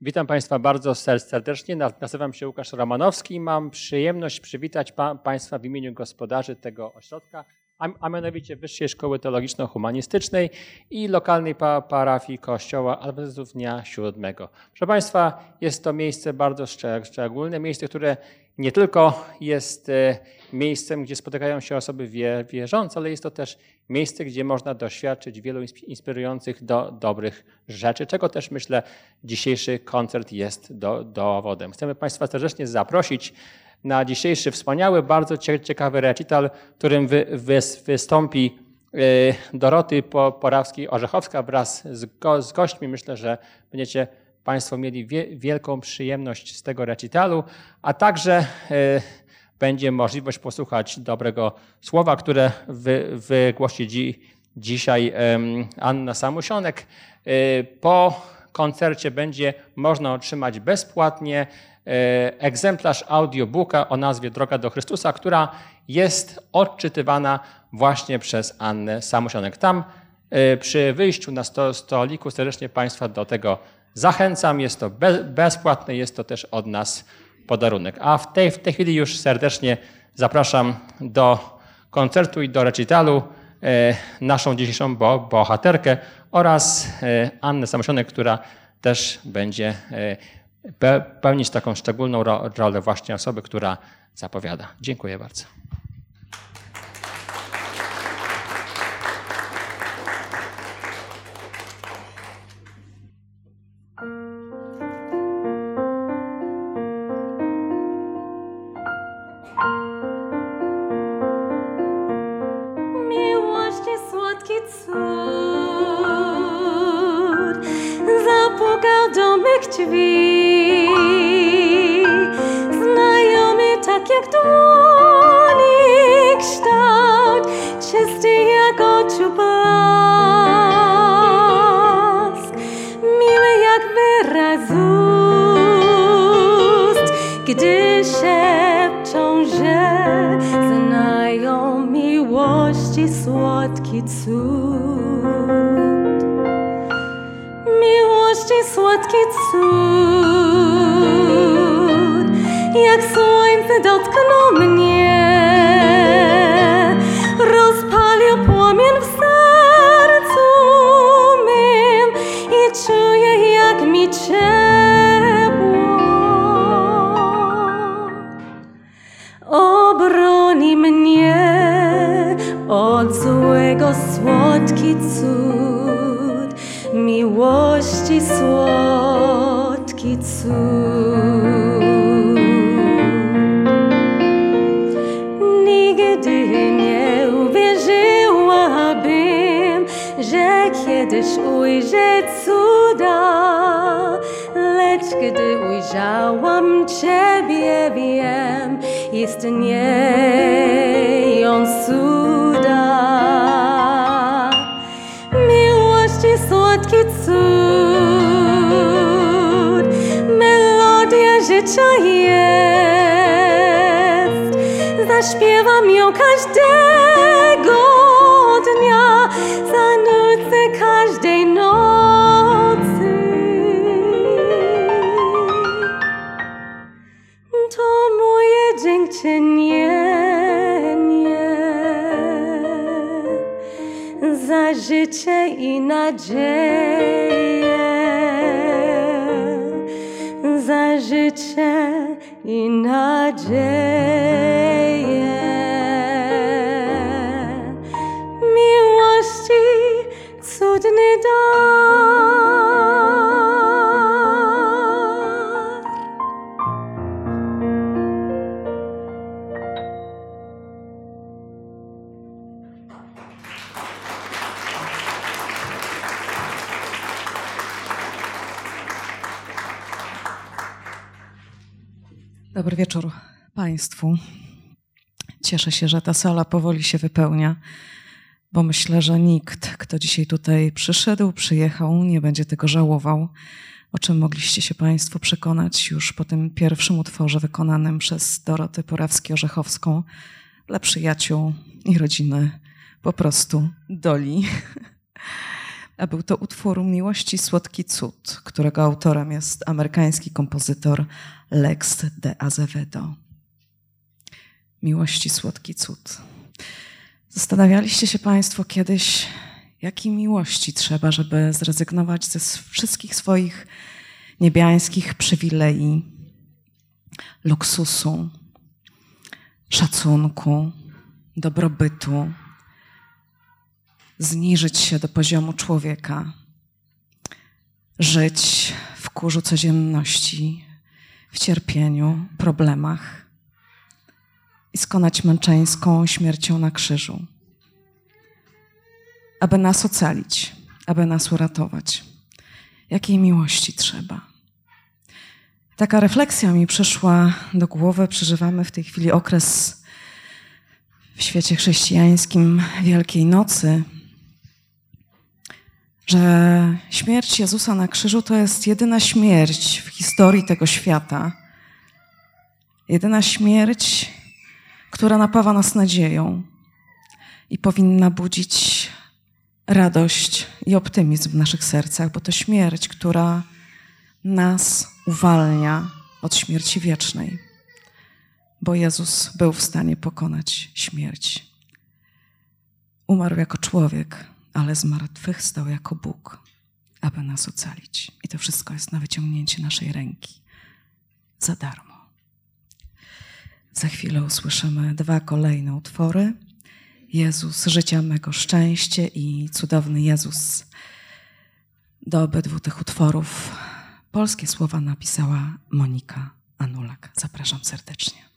Witam Państwa bardzo serdecznie. Nazywam się Łukasz Romanowski i mam przyjemność przywitać pa Państwa w imieniu gospodarzy tego ośrodka, a, mianowicie Wyższej Szkoły Teologiczno-Humanistycznej i lokalnej pa parafii Kościoła Adwentystów Dnia Siódmego. Proszę Państwa, jest to miejsce bardzo szczególne, miejsce, które nie tylko jest e, miejscem, gdzie spotykają się osoby wierzące, ale jest to też miejsce, gdzie można doświadczyć wielu inspirujących do, dobrych rzeczy, czego też myślę dzisiejszy koncert jest do, dowodem. Chcemy Państwa serdecznie zaprosić na dzisiejszy wspaniały, bardzo ciekawy recital, w którym wy, wy, wystąpi e, Doroty Porawskiej-Orzechowska wraz z, go, z gośćmi. Myślę, że będziecie Państwo mieli wie, wielką przyjemność z tego recitalu, a także e, będzie możliwość posłuchać dobrego słowa, które wy, wygłosi dzi, dzisiaj Anna Samusionek. E, po koncercie będzie można otrzymać bezpłatnie e, egzemplarz audiobooka o nazwie Droga do Chrystusa, która jest odczytywana właśnie przez Annę Samusionek. Tam przy wyjściu na stoliku serdecznie Państwa do tego Zachęcam, jest to bezpłatne, jest to też od nas podarunek. A w tej, w tej chwili już serdecznie zapraszam do koncertu i do recitalu e, naszą dzisiejszą bo, bohaterkę oraz e, Annę Samosionek, która też będzie e, pełnić taką szczególną rolę właśnie osoby, która zapowiada. Dziękuję bardzo. Cud miłości słodki cud. Państwu. Cieszę się, że ta sala powoli się wypełnia, bo myślę, że nikt, kto dzisiaj tutaj przyszedł, przyjechał, nie będzie tego żałował, o czym mogliście się Państwo przekonać już po tym pierwszym utworze wykonanym przez Dorotę Porawską-Orzechowską dla przyjaciół i rodziny po prostu Doli. a był to utwór Miłości Słodki Cud, którego autorem jest amerykański kompozytor Lex de Azevedo. Miłości Słodki Cud. Zastanawialiście się Państwo kiedyś, jakiej miłości trzeba, żeby zrezygnować ze wszystkich swoich niebiańskich przywilei, luksusu, szacunku, dobrobytu, zniżyć się do poziomu człowieka, żyć w kurzu codzienności, w cierpieniu, problemach i skonać męczeńską śmiercią na krzyżu, aby nas ocalić, aby nas uratować. Jakiej miłości trzeba? Taka refleksja mi przyszła do głowy. Przeżywamy w tej chwili okres w świecie chrześcijańskim Wielkiej Nocy, że śmierć Jezusa na krzyżu to jest jedyna śmierć w historii tego świata. Jedyna śmierć, która napawa nas nadzieją i powinna budzić radość i optymizm w naszych sercach, bo to śmierć, która nas uwalnia od śmierci wiecznej, bo Jezus był w stanie pokonać śmierć. Umarł jako człowiek, ale zmartwychwstał jako Bóg, aby nas ocalić. I to wszystko jest na wyciągnięcie naszej ręki za darmo. Za chwilę usłyszymy dwa kolejne utwory. Jezus, życia mego szczęście i cudowny Jezus. Do obydwu tych utworów polskie słowa napisała Monika Anulak. Zapraszam serdecznie.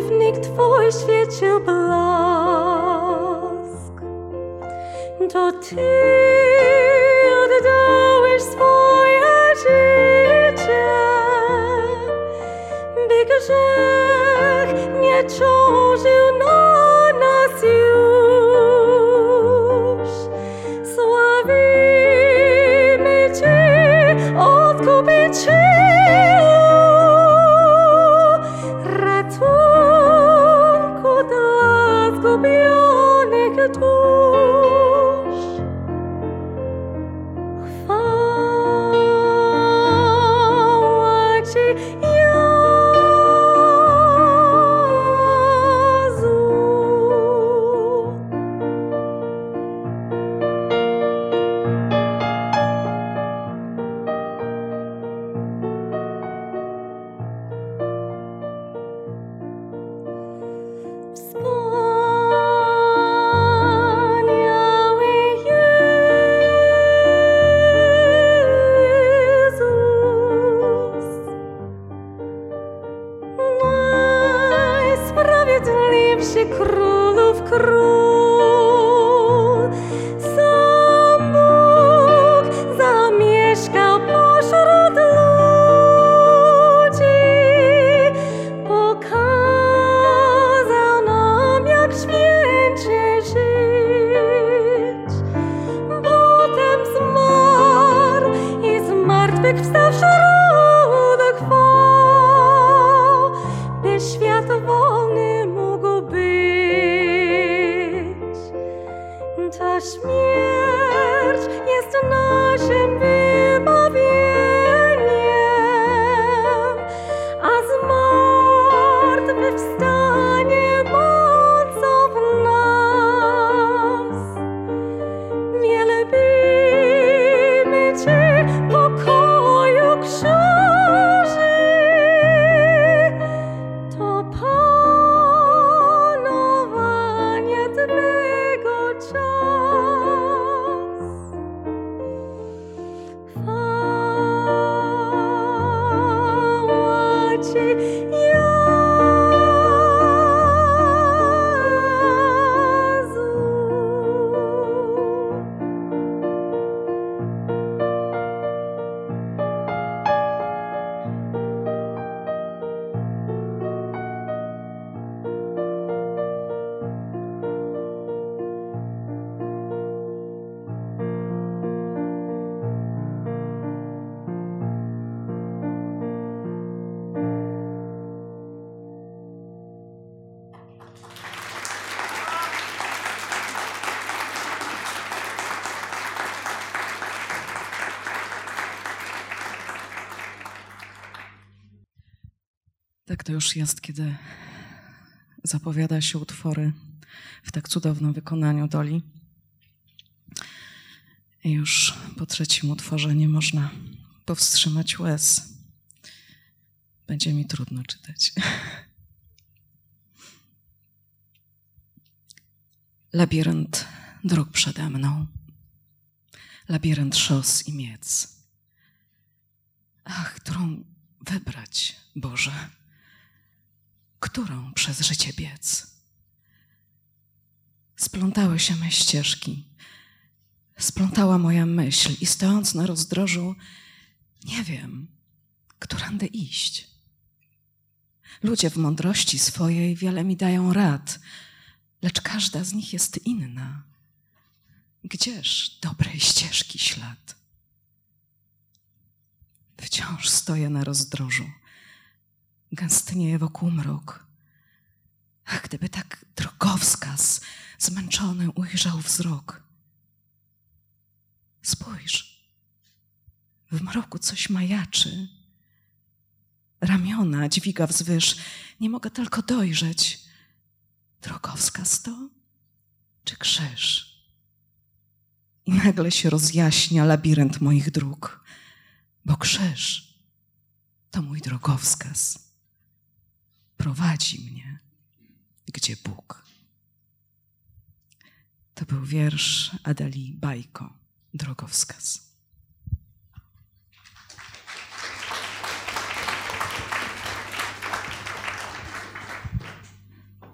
przeciwnik Twój świecił blask. To Ty. Tak to już jest, kiedy zapowiada się utwory w tak cudownym wykonaniu Doli. I już po trzecim utworze nie można powstrzymać łez. Będzie mi trudno czytać. Labirynt dróg przede mną. Labirynt szos i miec. Ach, którą wybrać, Boże? Którą przez życie biec? Splątały się me ścieżki. Splątała moja myśl i stojąc na rozdrożu, nie wiem, którędy iść. Ludzie w mądrości swojej wiele mi dają rad, lecz każda z nich jest inna. Gdzież dobrej ścieżki ślad? Wciąż stoję na rozdrożu. Gęstnieje wokół mrok. Ach, gdyby tak drogowskaz zmęczony ujrzał wzrok. Spójrz, w mroku coś majaczy. Ramiona dźwiga wzwyż. Nie mogę tylko dojrzeć. Drogowskaz to czy krzyż? I nagle się rozjaśnia labirynt moich dróg, bo krzyż to mój drogowskaz. Prowadzi mnie, gdzie Bóg. To był wiersz Adeli Bajko, drogowskaz.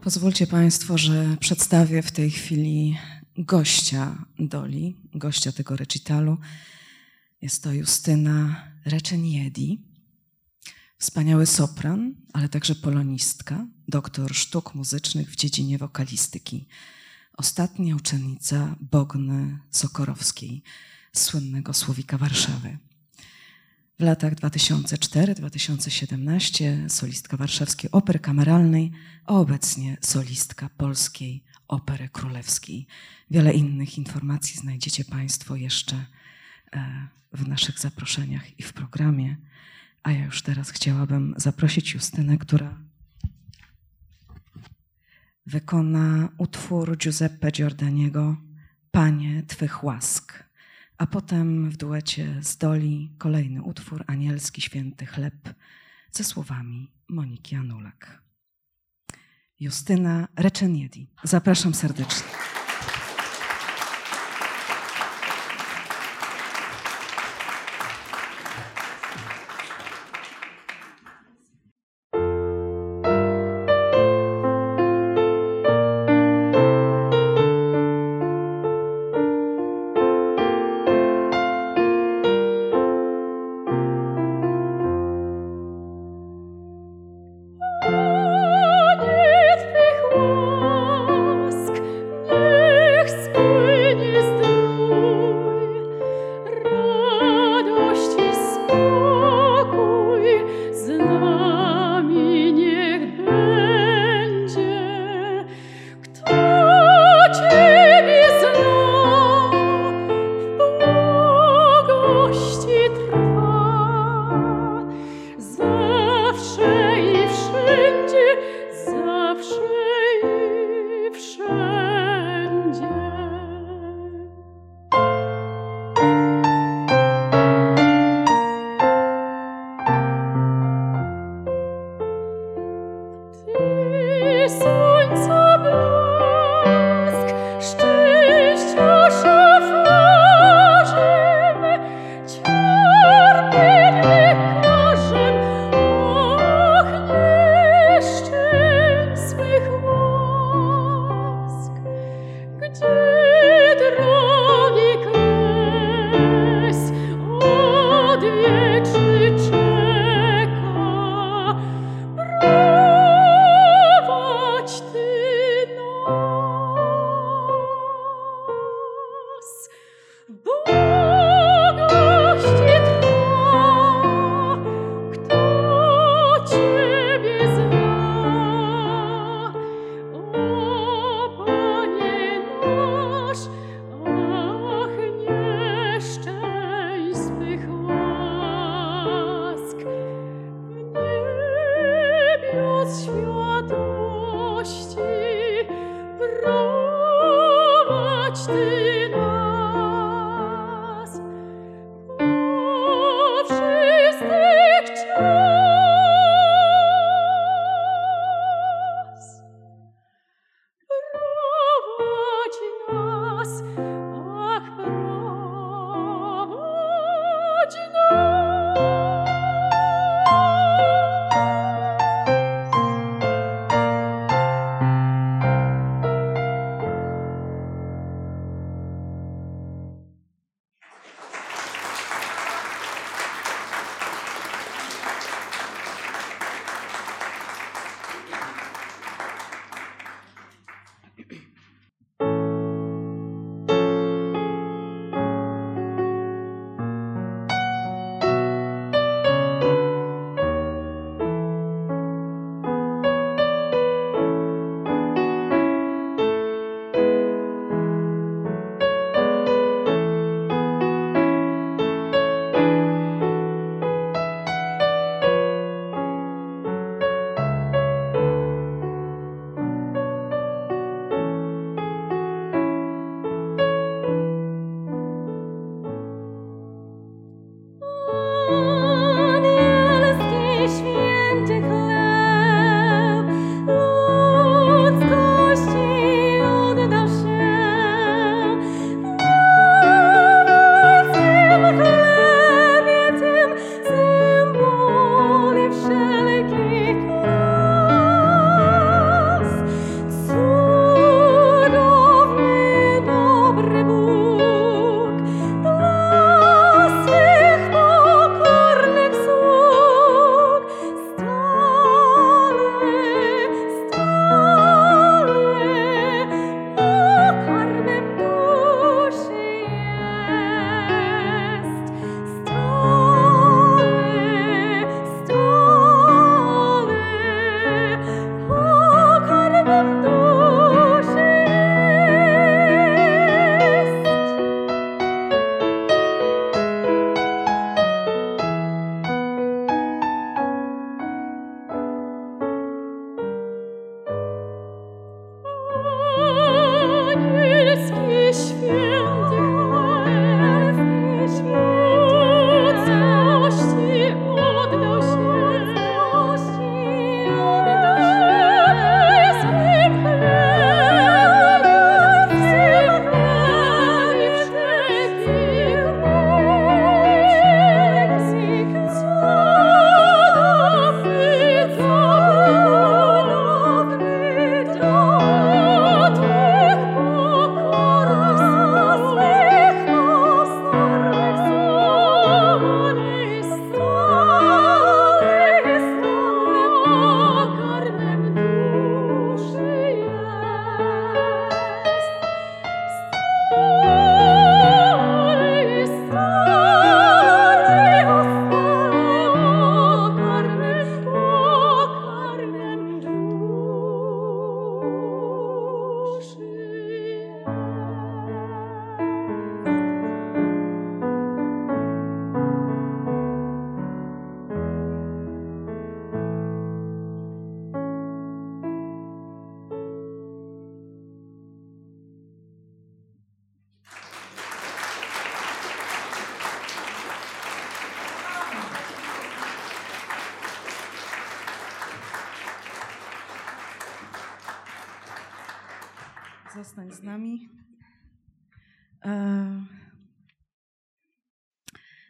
Pozwólcie Państwo, że przedstawię w tej chwili gościa Doli, gościa tego recitalu. Jest to Justyna Reczeniedi, wspaniały sopran, ale także polonistka, doktor sztuk muzycznych w dziedzinie wokalistyki. Ostatnia uczennica Bogny Sokorowskiej, słynnego słowika Warszawy. W latach 2004-2017 solistka warszawskiej opery kameralnej, a obecnie solistka polskiej opery królewskiej. Wiele innych informacji znajdziecie Państwo jeszcze e, w naszych zaproszeniach i w programie. A ja już teraz chciałabym zaprosić Justynę, która wykona utwór Giuseppe Giordaniego Panie Twych łask a potem w duecie z Doli kolejny utwór Anielski Święty Chleb ze słowami Moniki Anulak. Justyna Reczeniedi. Zapraszam serdecznie.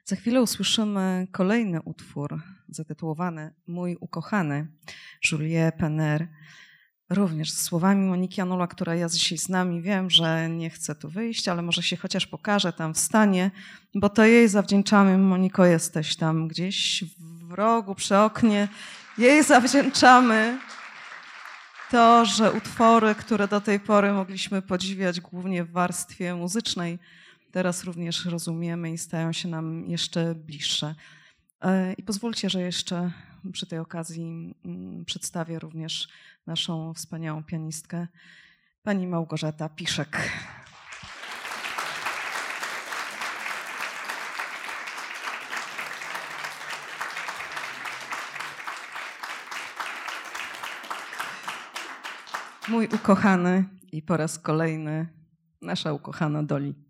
Za chwilę usłyszymy kolejny utwór zatytułowany Mój ukochany Julie Penner. Również z słowami Moniki Anula, która jest dzisiaj z nami. Wiem, że nie chce tu wyjść, ale może się chociaż pokaże tam w stanie, bo to jej zawdzięczamy. Moniko, jesteś tam gdzieś w rogu, przy oknie. Jej zawdzięczamy to, że utwory, które do tej pory mogliśmy podziwiać głównie w warstwie muzycznej, teraz również rozumiemy i stają się nam jeszcze bliższe. E, I pozwólcie, że jeszcze przy tej okazji mm, przedstawię również naszą wspaniałą pianistkę, pani Małgorzata Piszek. Mój ukochany i po raz kolejny nasza ukochana Doli.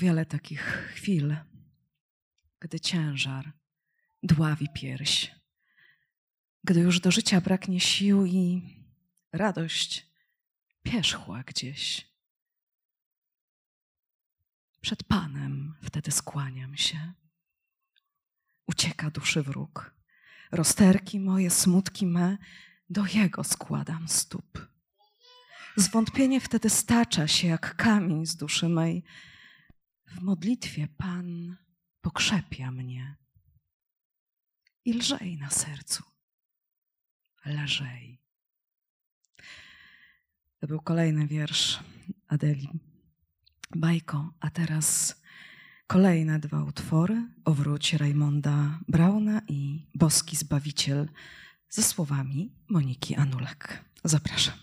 Wiele takich chwil, gdy ciężar dławi pierś, gdy już do życia braknie sił i radość pierzchła gdzieś. Przed Panem wtedy skłaniam się. Ucieka duszy wróg. Rozterki moje, smutki me, do Jego składam stóp. Zwątpienie wtedy stacza się jak kamień z duszy mej. W modlitwie Pan pokrzepia mnie i lżej na sercu. Lżej. To był kolejny wiersz Adeli Bajko, a teraz kolejne dwa utwory. Owróć Rajmonda Brauna i Boski Zbawiciel ze słowami Moniki Anulek. Zapraszam.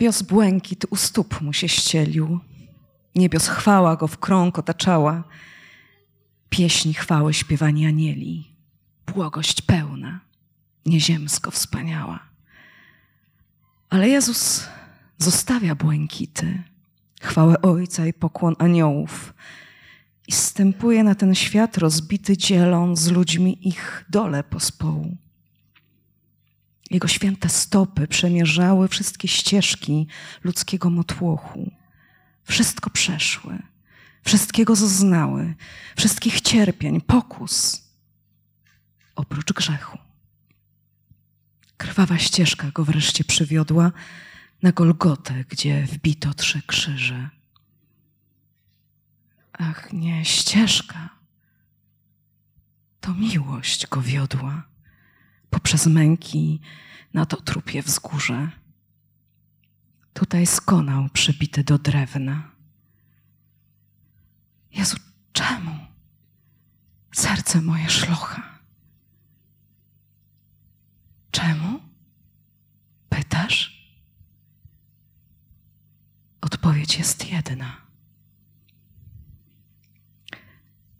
Niebios błękit u stóp mu się ścielił. Niebios chwała go w krąg otaczała. Pieśni chwały śpiewani anieli. Błogość pełna, nieziemsko wspaniała. Ale Jezus zostawia błękity, chwałę Ojca i pokłon aniołów i stępuje na ten świat rozbity, dzieląc z ludźmi ich dole pospołu. Jego święte stopy przemierzały wszystkie ścieżki ludzkiego motłochu. Wszystko przeszły, wszystkiego zaznały, wszystkich cierpień, pokus, oprócz grzechu. Krwawa ścieżka go wreszcie przywiodła na Golgotę, gdzie wbito trzy krzyże. Ach, nie, ścieżka. To miłość go wiodła poprzez męki na to trupie wzgórze. Tutaj skonał przybity do drewna. Jezu, czemu? Serce moje szlocha. Czemu? Pytasz? Odpowiedź jest jedna.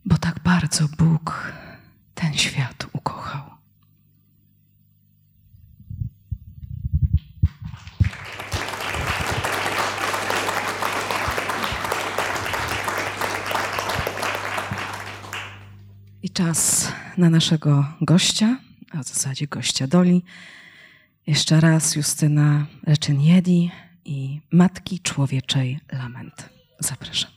Bo tak bardzo Bóg ten świat ukochał. I czas na naszego gościa, a w zasadzie gościa Doli. Jeszcze raz Justyna Reczyniedi i Matki Człowieczej Lament. Zapraszam.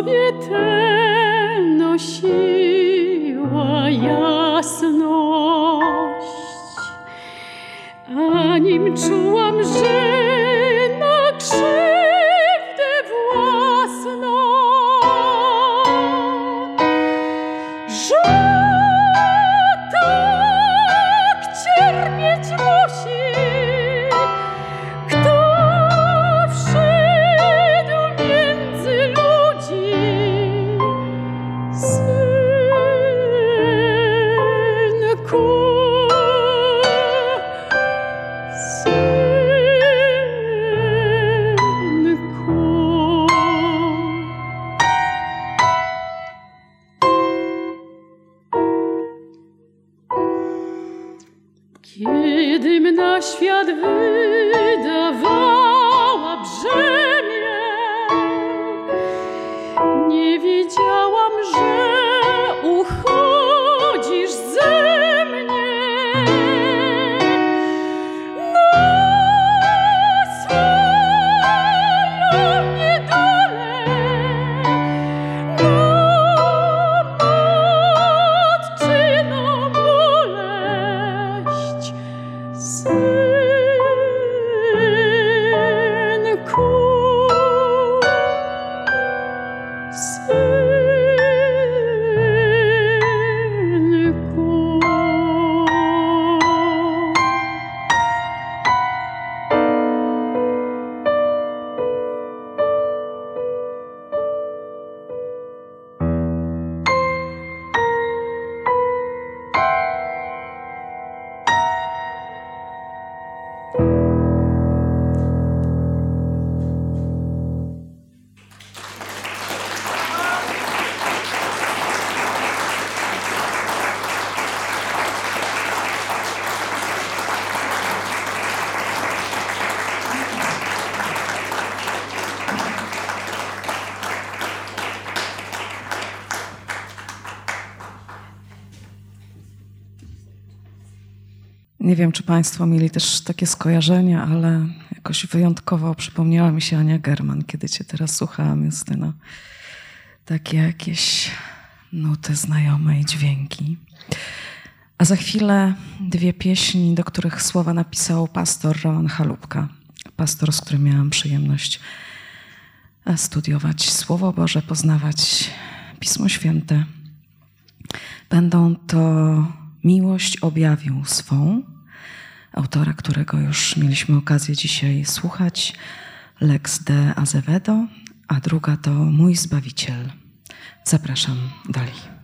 Sobie tę nosiła jasność, a nim czułam, wiem, czy Państwo mieli też takie skojarzenia, ale jakoś wyjątkowo przypomniała mi się Ania German, kiedy Cię teraz słuchałam, Justyno. Takie jakieś nuty znajome i dźwięki. A za chwilę dwie pieśni, do których słowa napisał pastor Roman Halupka. Pastor, z którym miałam przyjemność studiować Słowo Boże, poznawać Pismo Święte. Będą to Miłość objawił swą, autora, którego już mieliśmy okazję dzisiaj słuchać, Lex de Azevedo, a druga to Mój Zbawiciel. Zapraszam dalej.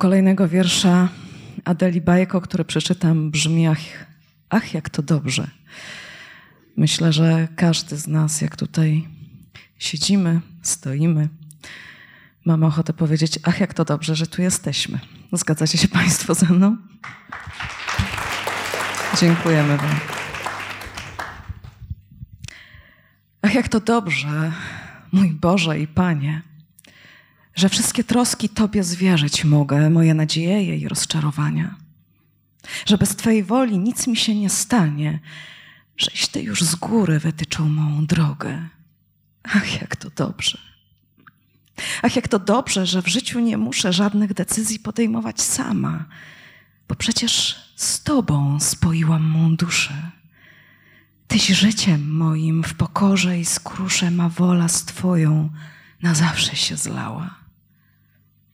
Kolejnego wiersza Adeli Bajko, który przeczytam, brzmi ach, ach, jak to dobrze. Myślę, że każdy z nas, jak tutaj siedzimy, stoimy, mamy ochotę powiedzieć, ach, jak to dobrze, że tu jesteśmy. Zgadzacie się Państwo ze mną? Dziękujemy Wam. Ach, jak to dobrze, mój Boże i Panie, że wszystkie troski Tobie zwierzyć mogę, moje nadzieje i rozczarowania. Że bez Twojej woli nic mi się nie stanie, żeś Ty już z góry wytyczą mą drogę. Ach, jak to dobrze. Ach, jak to dobrze, że w życiu nie muszę żadnych decyzji podejmować sama, bo przecież z Tobą spoiłam mą duszę. Tyś życiem moim w pokorze i skrusze ma wola z Twoją na zawsze się zlała.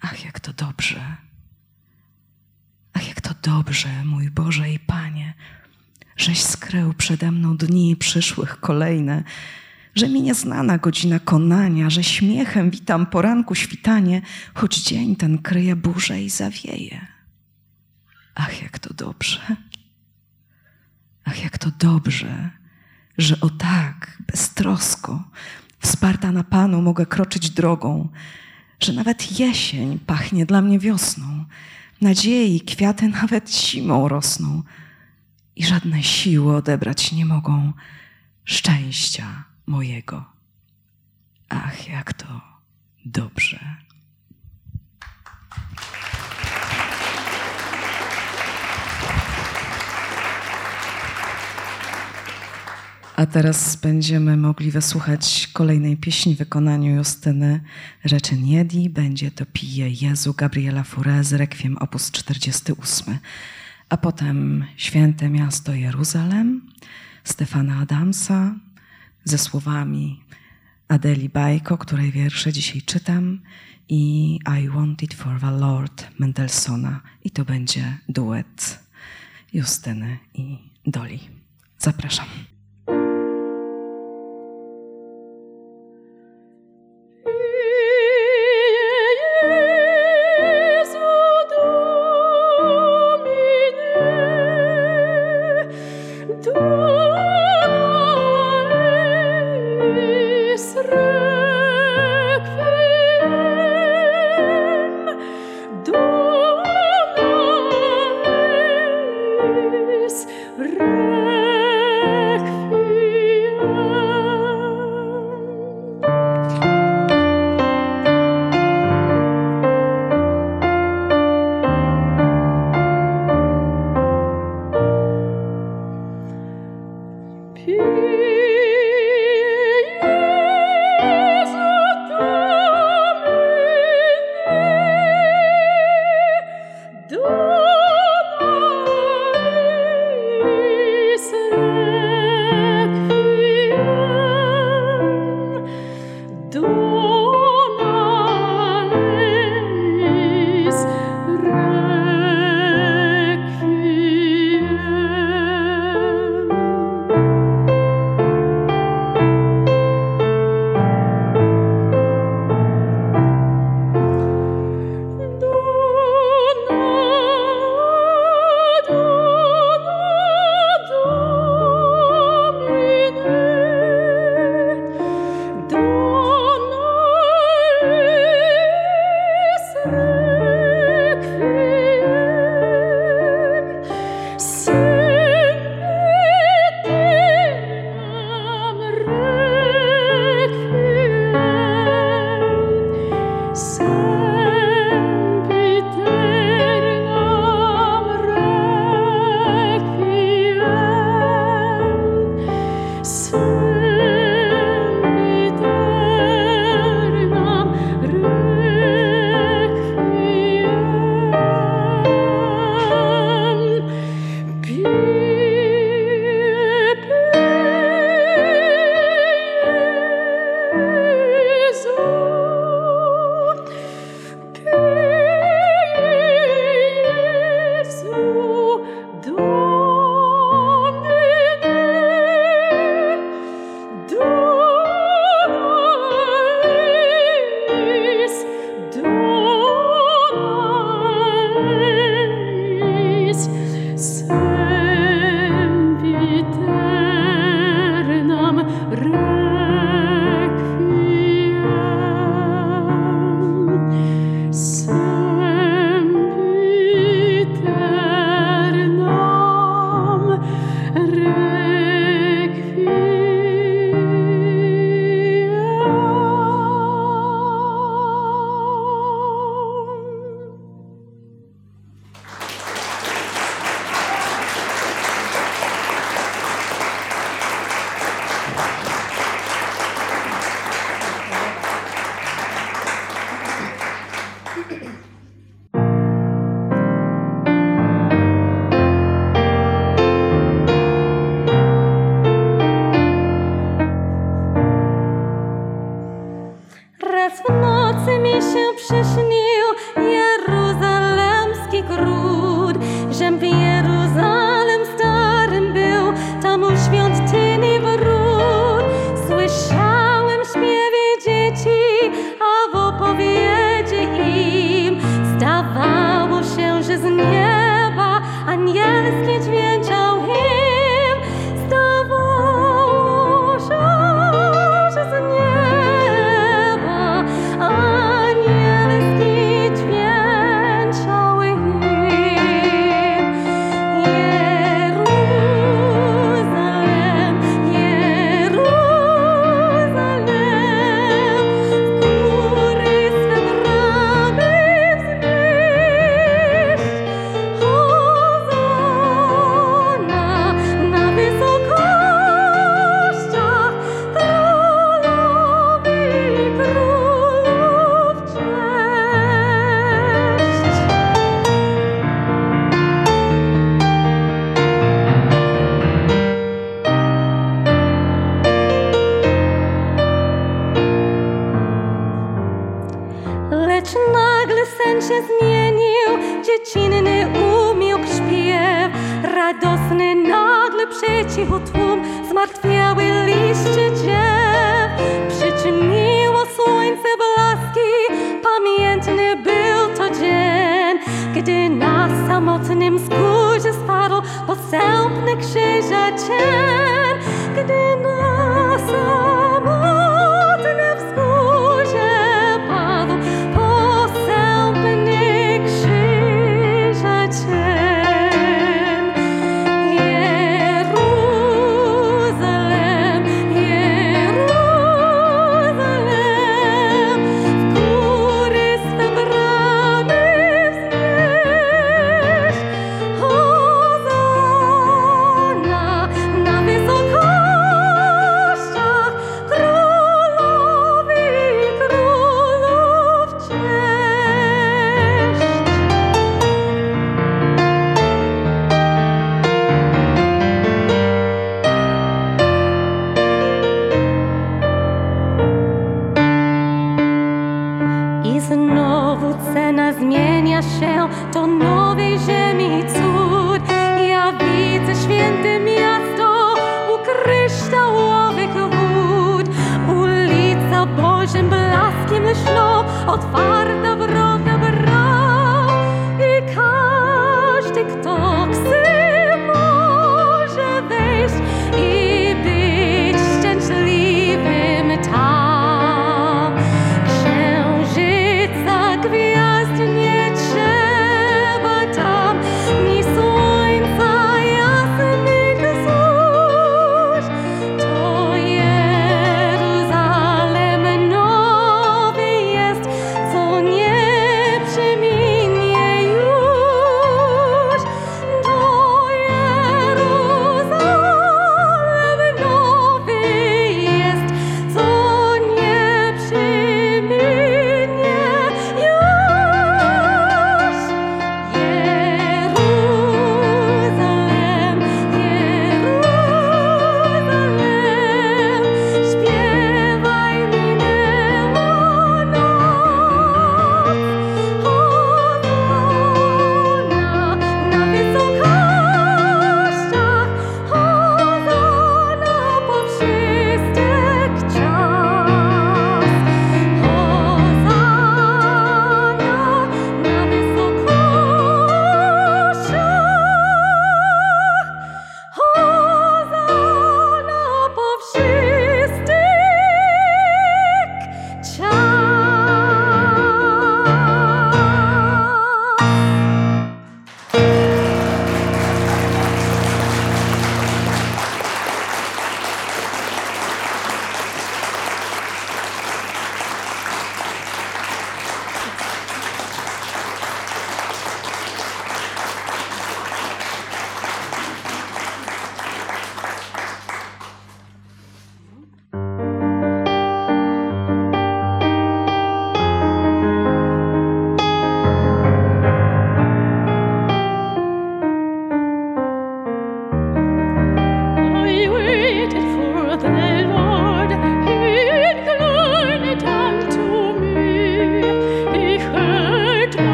Ach, jak to dobrze. Ach, jak to dobrze, mój Boże i Panie, żeś skrył przede mną dni przyszłych kolejne, że mi nieznana godzina konania, że śmiechem witam poranku świtanie, choć dzień ten kryje burzę i zawieje. Ach, jak to dobrze. Ach, jak to dobrze, że o tak, beztrosko, wsparta na Panu mogę kroczyć drogą, że nawet jesień pachnie dla mnie wiosną, nadziei kwiaty nawet zimą rosną i żadne siły odebrać nie mogą szczęścia mojego. Ach, jak to dobrze. A teraz będziemy mogli wysłuchać kolejnej pieśni w wykonaniu Justyny Rzeczyniedi. Będzie to Pije Jezu Gabriela Furez, Rekwiem op. 48. A potem Święte Miasto Jeruzalem Stefana Adamsa ze słowami Adeli Bajko, której wiersze dzisiaj czytam i I Want It For The Lord Mendelssohna. I to będzie duet Justyny i Doli. Zapraszam.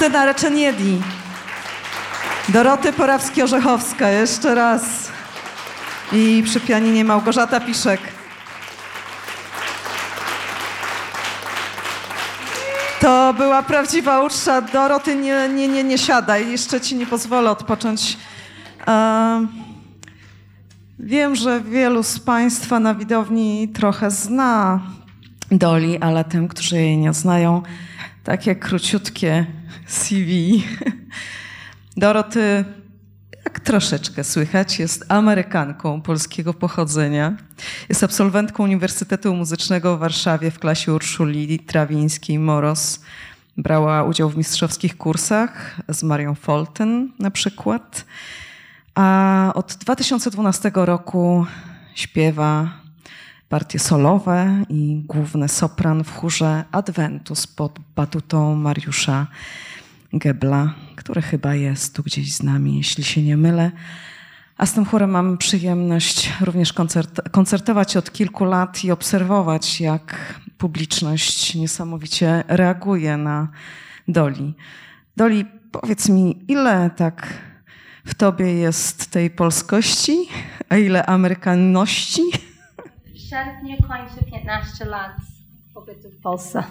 Justyna Reczeniedi. Doroty Porawski-Orzechowska, jeszcze raz. I przy pianinie Małgorzata Piszek. To była prawdziwa uczta. Doroty, nie, nie, nie, nie siadaj. Jeszcze ci nie pozwolę odpocząć. Wiem, że wielu z Państwa na widowni trochę zna Doli, ale tym, którzy jej nie znają, takie króciutkie CV. Doroty, jak troszeczkę słychać, jest Amerykanką polskiego pochodzenia. Jest absolwentką Uniwersytetu Muzycznego w Warszawie w klasie Urszuli Trawińskiej-Moros. Brała udział w mistrzowskich kursach z Marią Fulton na przykład. A od 2012 roku śpiewa partie solowe i główny sopran w chórze Adventus pod batutą Mariusza Gebla, który chyba jest tu gdzieś z nami, jeśli się nie mylę. A z tym chórem mam przyjemność również koncert, koncertować od kilku lat i obserwować, jak publiczność niesamowicie reaguje na Doli. Doli, powiedz mi, ile tak w tobie jest tej polskości, a ile amerykanności? W sierpniu kończę 15 lat pobytu w Polsce.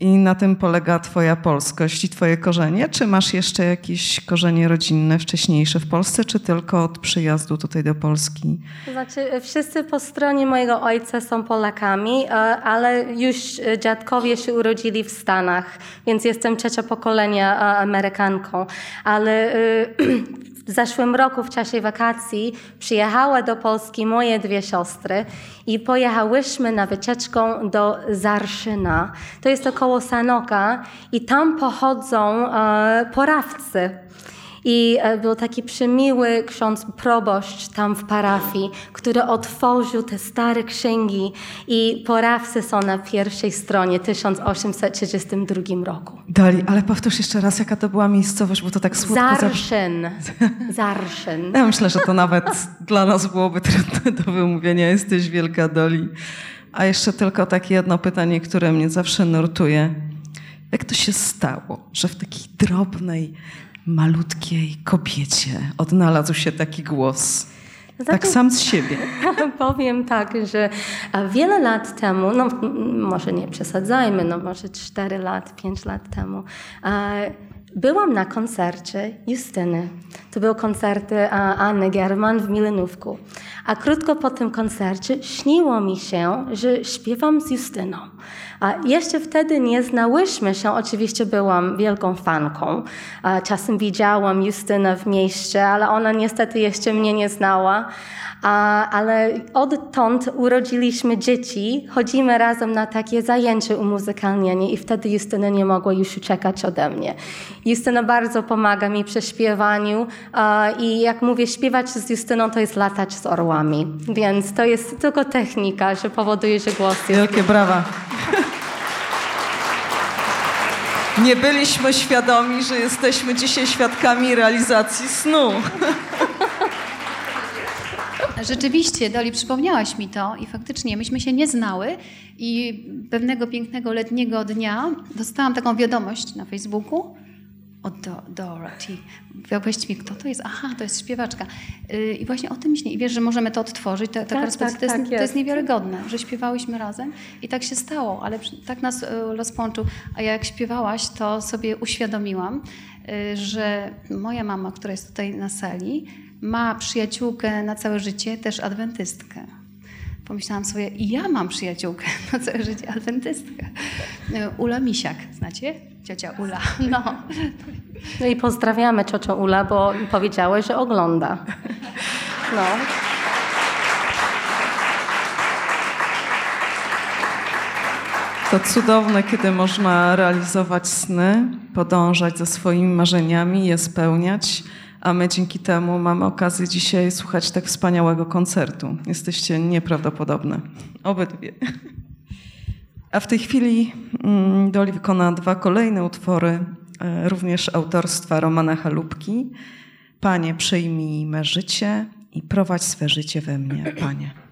I na tym polega Twoja polskość i Twoje korzenie? Czy masz jeszcze jakieś korzenie rodzinne wcześniejsze w Polsce, czy tylko od przyjazdu tutaj do Polski? Znaczy, wszyscy po stronie mojego ojca są Polakami, e, ale już e, dziadkowie się urodzili w Stanach, więc jestem trzecia pokolenia e, Amerykanką. Ale w zeszłym roku w czasie wakacji przyjechały do Polski moje dwie siostry i pojechałyśmy na wycieczkę do Zarszyna. To jest około Sanoka i tam pochodzą e, porawcy. I e, był taki przemiły ksiądz proboszcz tam w parafii, który otworzył te stare księgi i porawcy są na pierwszej stronie w 1832 roku. Dali, ale powtórz jeszcze raz, jaka to była miejscowość, bo to tak słodko. Zarszyn. Zarszyn. Ja myślę, że to nawet dla nas byłoby trudne do wymówienia. Jesteś wielka Doli. A jeszcze tylko takie jedno pytanie, które mnie zawsze nurtuje. Jak to się stało, że w takiej drobnej, malutkiej kobiecie odnalazł się taki głos? Tak sam z siebie. Powiem tak, że e, wiele lat temu, no może nie przesadzajmy, no może 4 lat, 5 lat temu, e, byłam na koncercie Justyny. To były koncerty e, Anny German w Milenówku. A krótko po tym koncercie śniło mi się, że śpiewam z Justyną. A jeszcze wtedy nie znałyśmy się, oczywiście byłam wielką fanką. A Czasem widziałam Justynę w mieście, ale ona niestety jeszcze mnie nie znała. A, ale odtąd urodziliśmy dzieci, chodzimy razem na takie zajęcie umuzykalnienie i wtedy Justyna nie mogła już uciekać ode mnie. Justyna bardzo pomaga mi przy śpiewaniu i jak mówię, śpiewać z Justyną to jest latać z orłami, więc to jest tylko technika, że powoduje, że głos jest... Wielkie brawa. Nie byliśmy świadomi, że jesteśmy dzisiaj świadkami realizacji snu. Rzeczywiście, Doli, przypomniałaś mi to i faktycznie myśmy się nie znały i pewnego pięknego letniego dnia dostałam taką wiadomość na Facebooku od Do- Dorothy. Właściwie kto to jest? Aha, to jest śpiewaczka. Yy, I właśnie o tym myślę. I wiesz, że możemy to odtworzyć, Tak, korespondencja. tak, to, jest, tak to jest jest. niewiarygodne, że śpiewałyśmy razem i tak się stało, ale tak nas y, los połączył. A ja jak śpiewałaś, to sobie uświadomiłam, y, że moja mama, która jest tutaj na sali, ma przyjaciółkę na całe życie, też adwentystkę. Pomyślałam sobie, i ja mam przyjaciółkę na całe życie, adwentystkę. Y, Ula Misiak, znacie? Ciocia Ula. No. No i pozdrawiamy ciocią Ula, bo powiedziałeś, że ogląda. No. To cudowne, kiedy można realizować sny, podążać za swoimi marzeniami, je spełniać, a my dzięki temu mamy okazję dzisiaj słuchać tak wspaniałego koncertu. Jesteście nieprawdopodobne. Obydwie. A w tej chwili mm, Doli wykona dwa kolejne utwory, e, również autorstwa Romana Chalupki. Panie, przyjmij me życie i prowadź swe życie we mnie, Panie.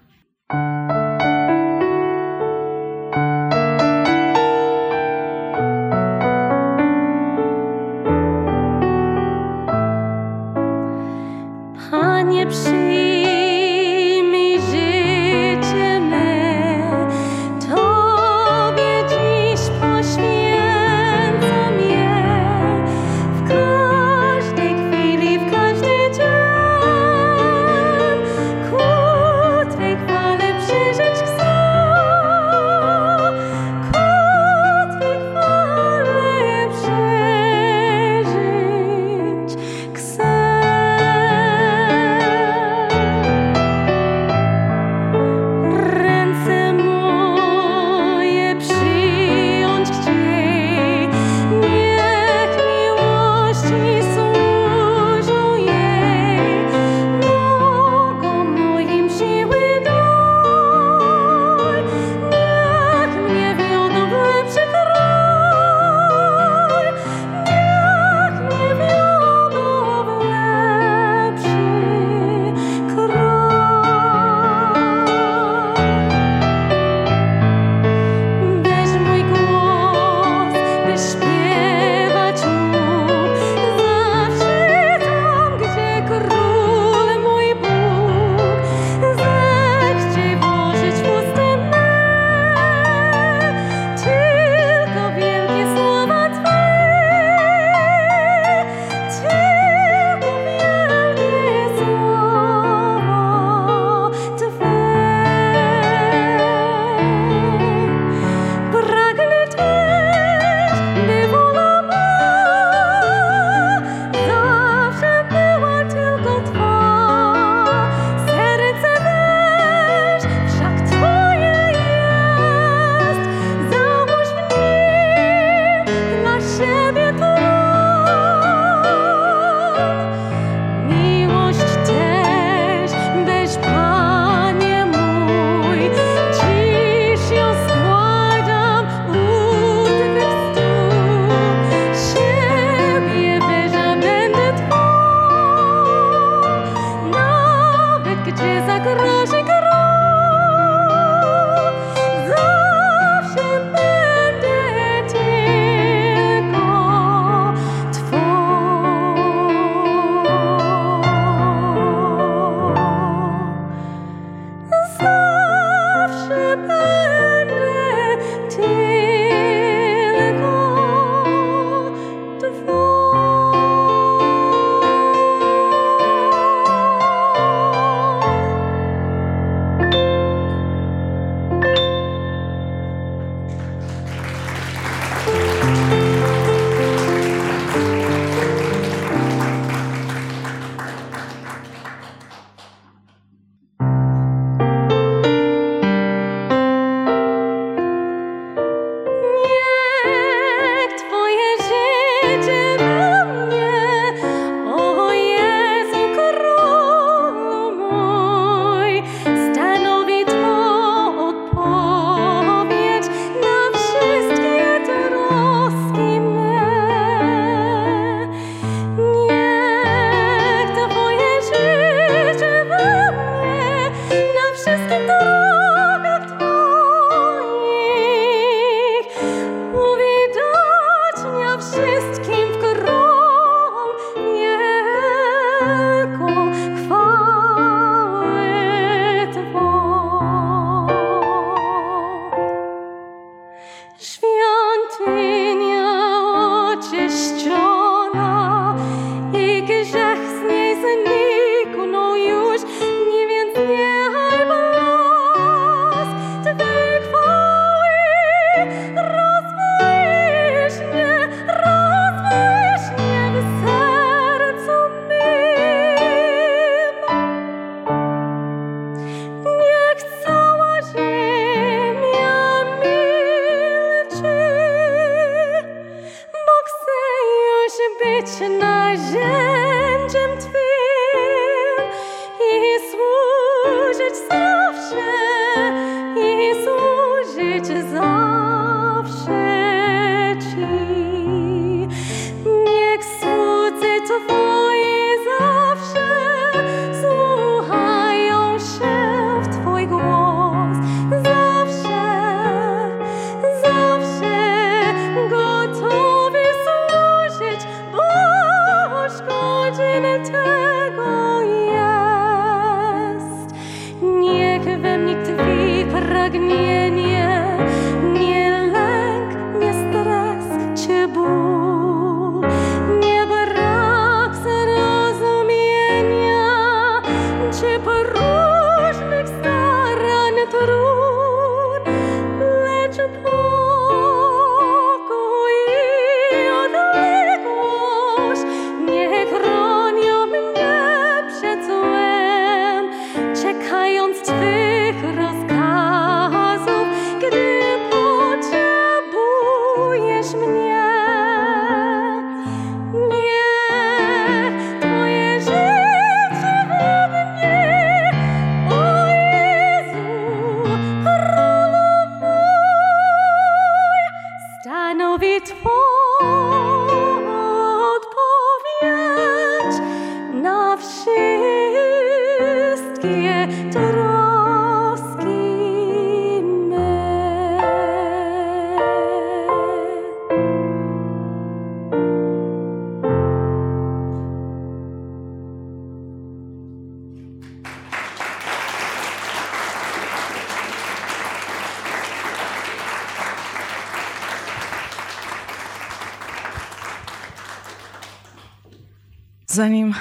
Zanim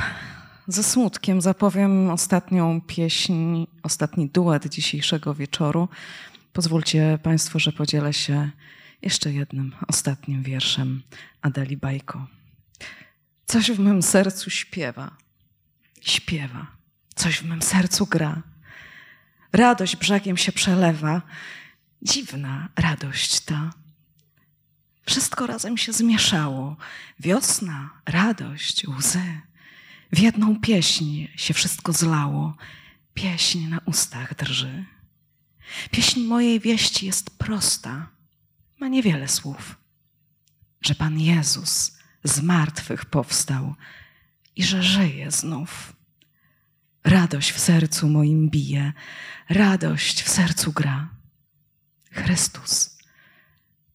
ze smutkiem zapowiem ostatnią pieśń, ostatni duet dzisiejszego wieczoru, pozwólcie Państwo, że podzielę się jeszcze jednym ostatnim wierszem Adeli Bajko. Coś w mym sercu śpiewa, śpiewa, coś w mym sercu gra. Radość brzegiem się przelewa, dziwna radość ta. Wszystko razem się zmieszało. Wiosna, radość, łzy. W jedną pieśń się wszystko zlało. Pieśń na ustach drży. Pieśń mojej wieści jest prosta, ma niewiele słów. Że Pan Jezus z martwych powstał i że żyje znów. Radość w sercu moim bije, radość w sercu gra. Chrystus,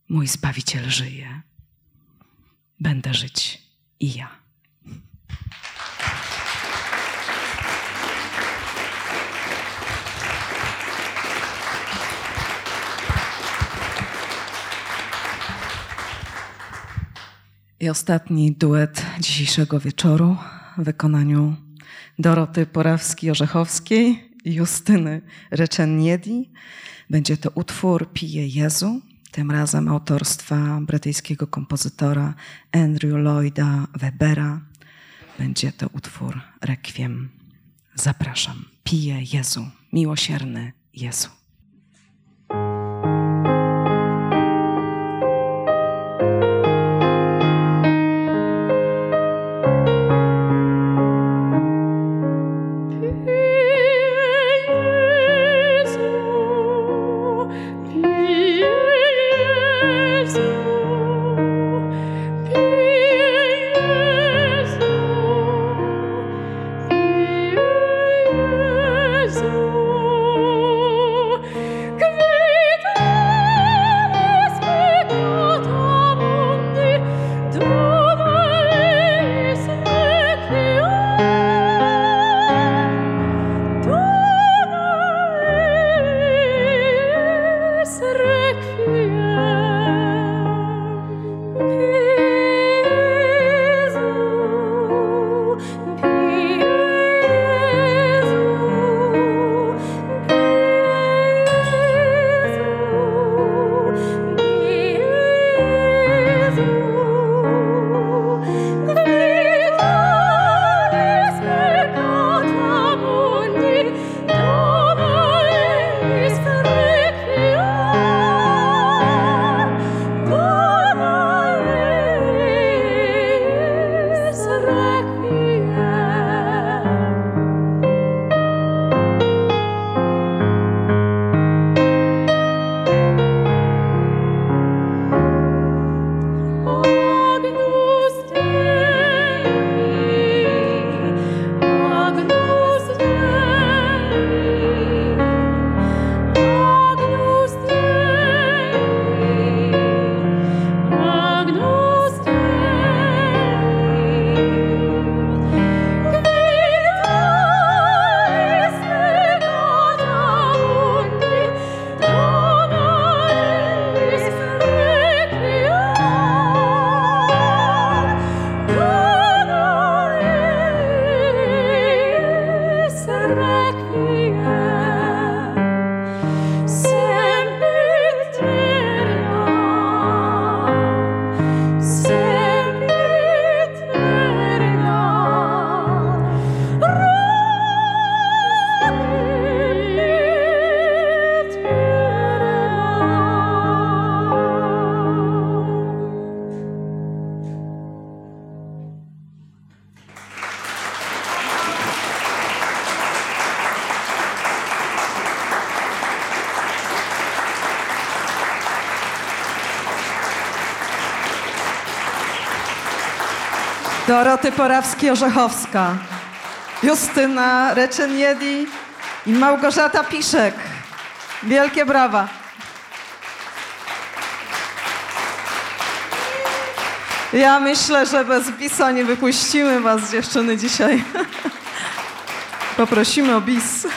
mój Zbawiciel żyje. Będę żyć i ja. I ostatni duet dzisiejszego wieczoru w wykonaniu Doroty Porawskiej-Orzechowskiej i Justyny Reczenniedi. Będzie to utwór Pije Jezu, tym razem autorstwa brytyjskiego kompozytora Andrew Lloyda Webera. Będzie to utwór Requiem. Zapraszam. Pije Jezu, miłosierny Jezu. Doroty Porawski-Orzechowska, Justyna Reczeniedi i Małgorzata Piszek. Wielkie brawa. Ja myślę, że bez bisa nie wypuścimy was dziewczyny dzisiaj. Poprosimy o bis.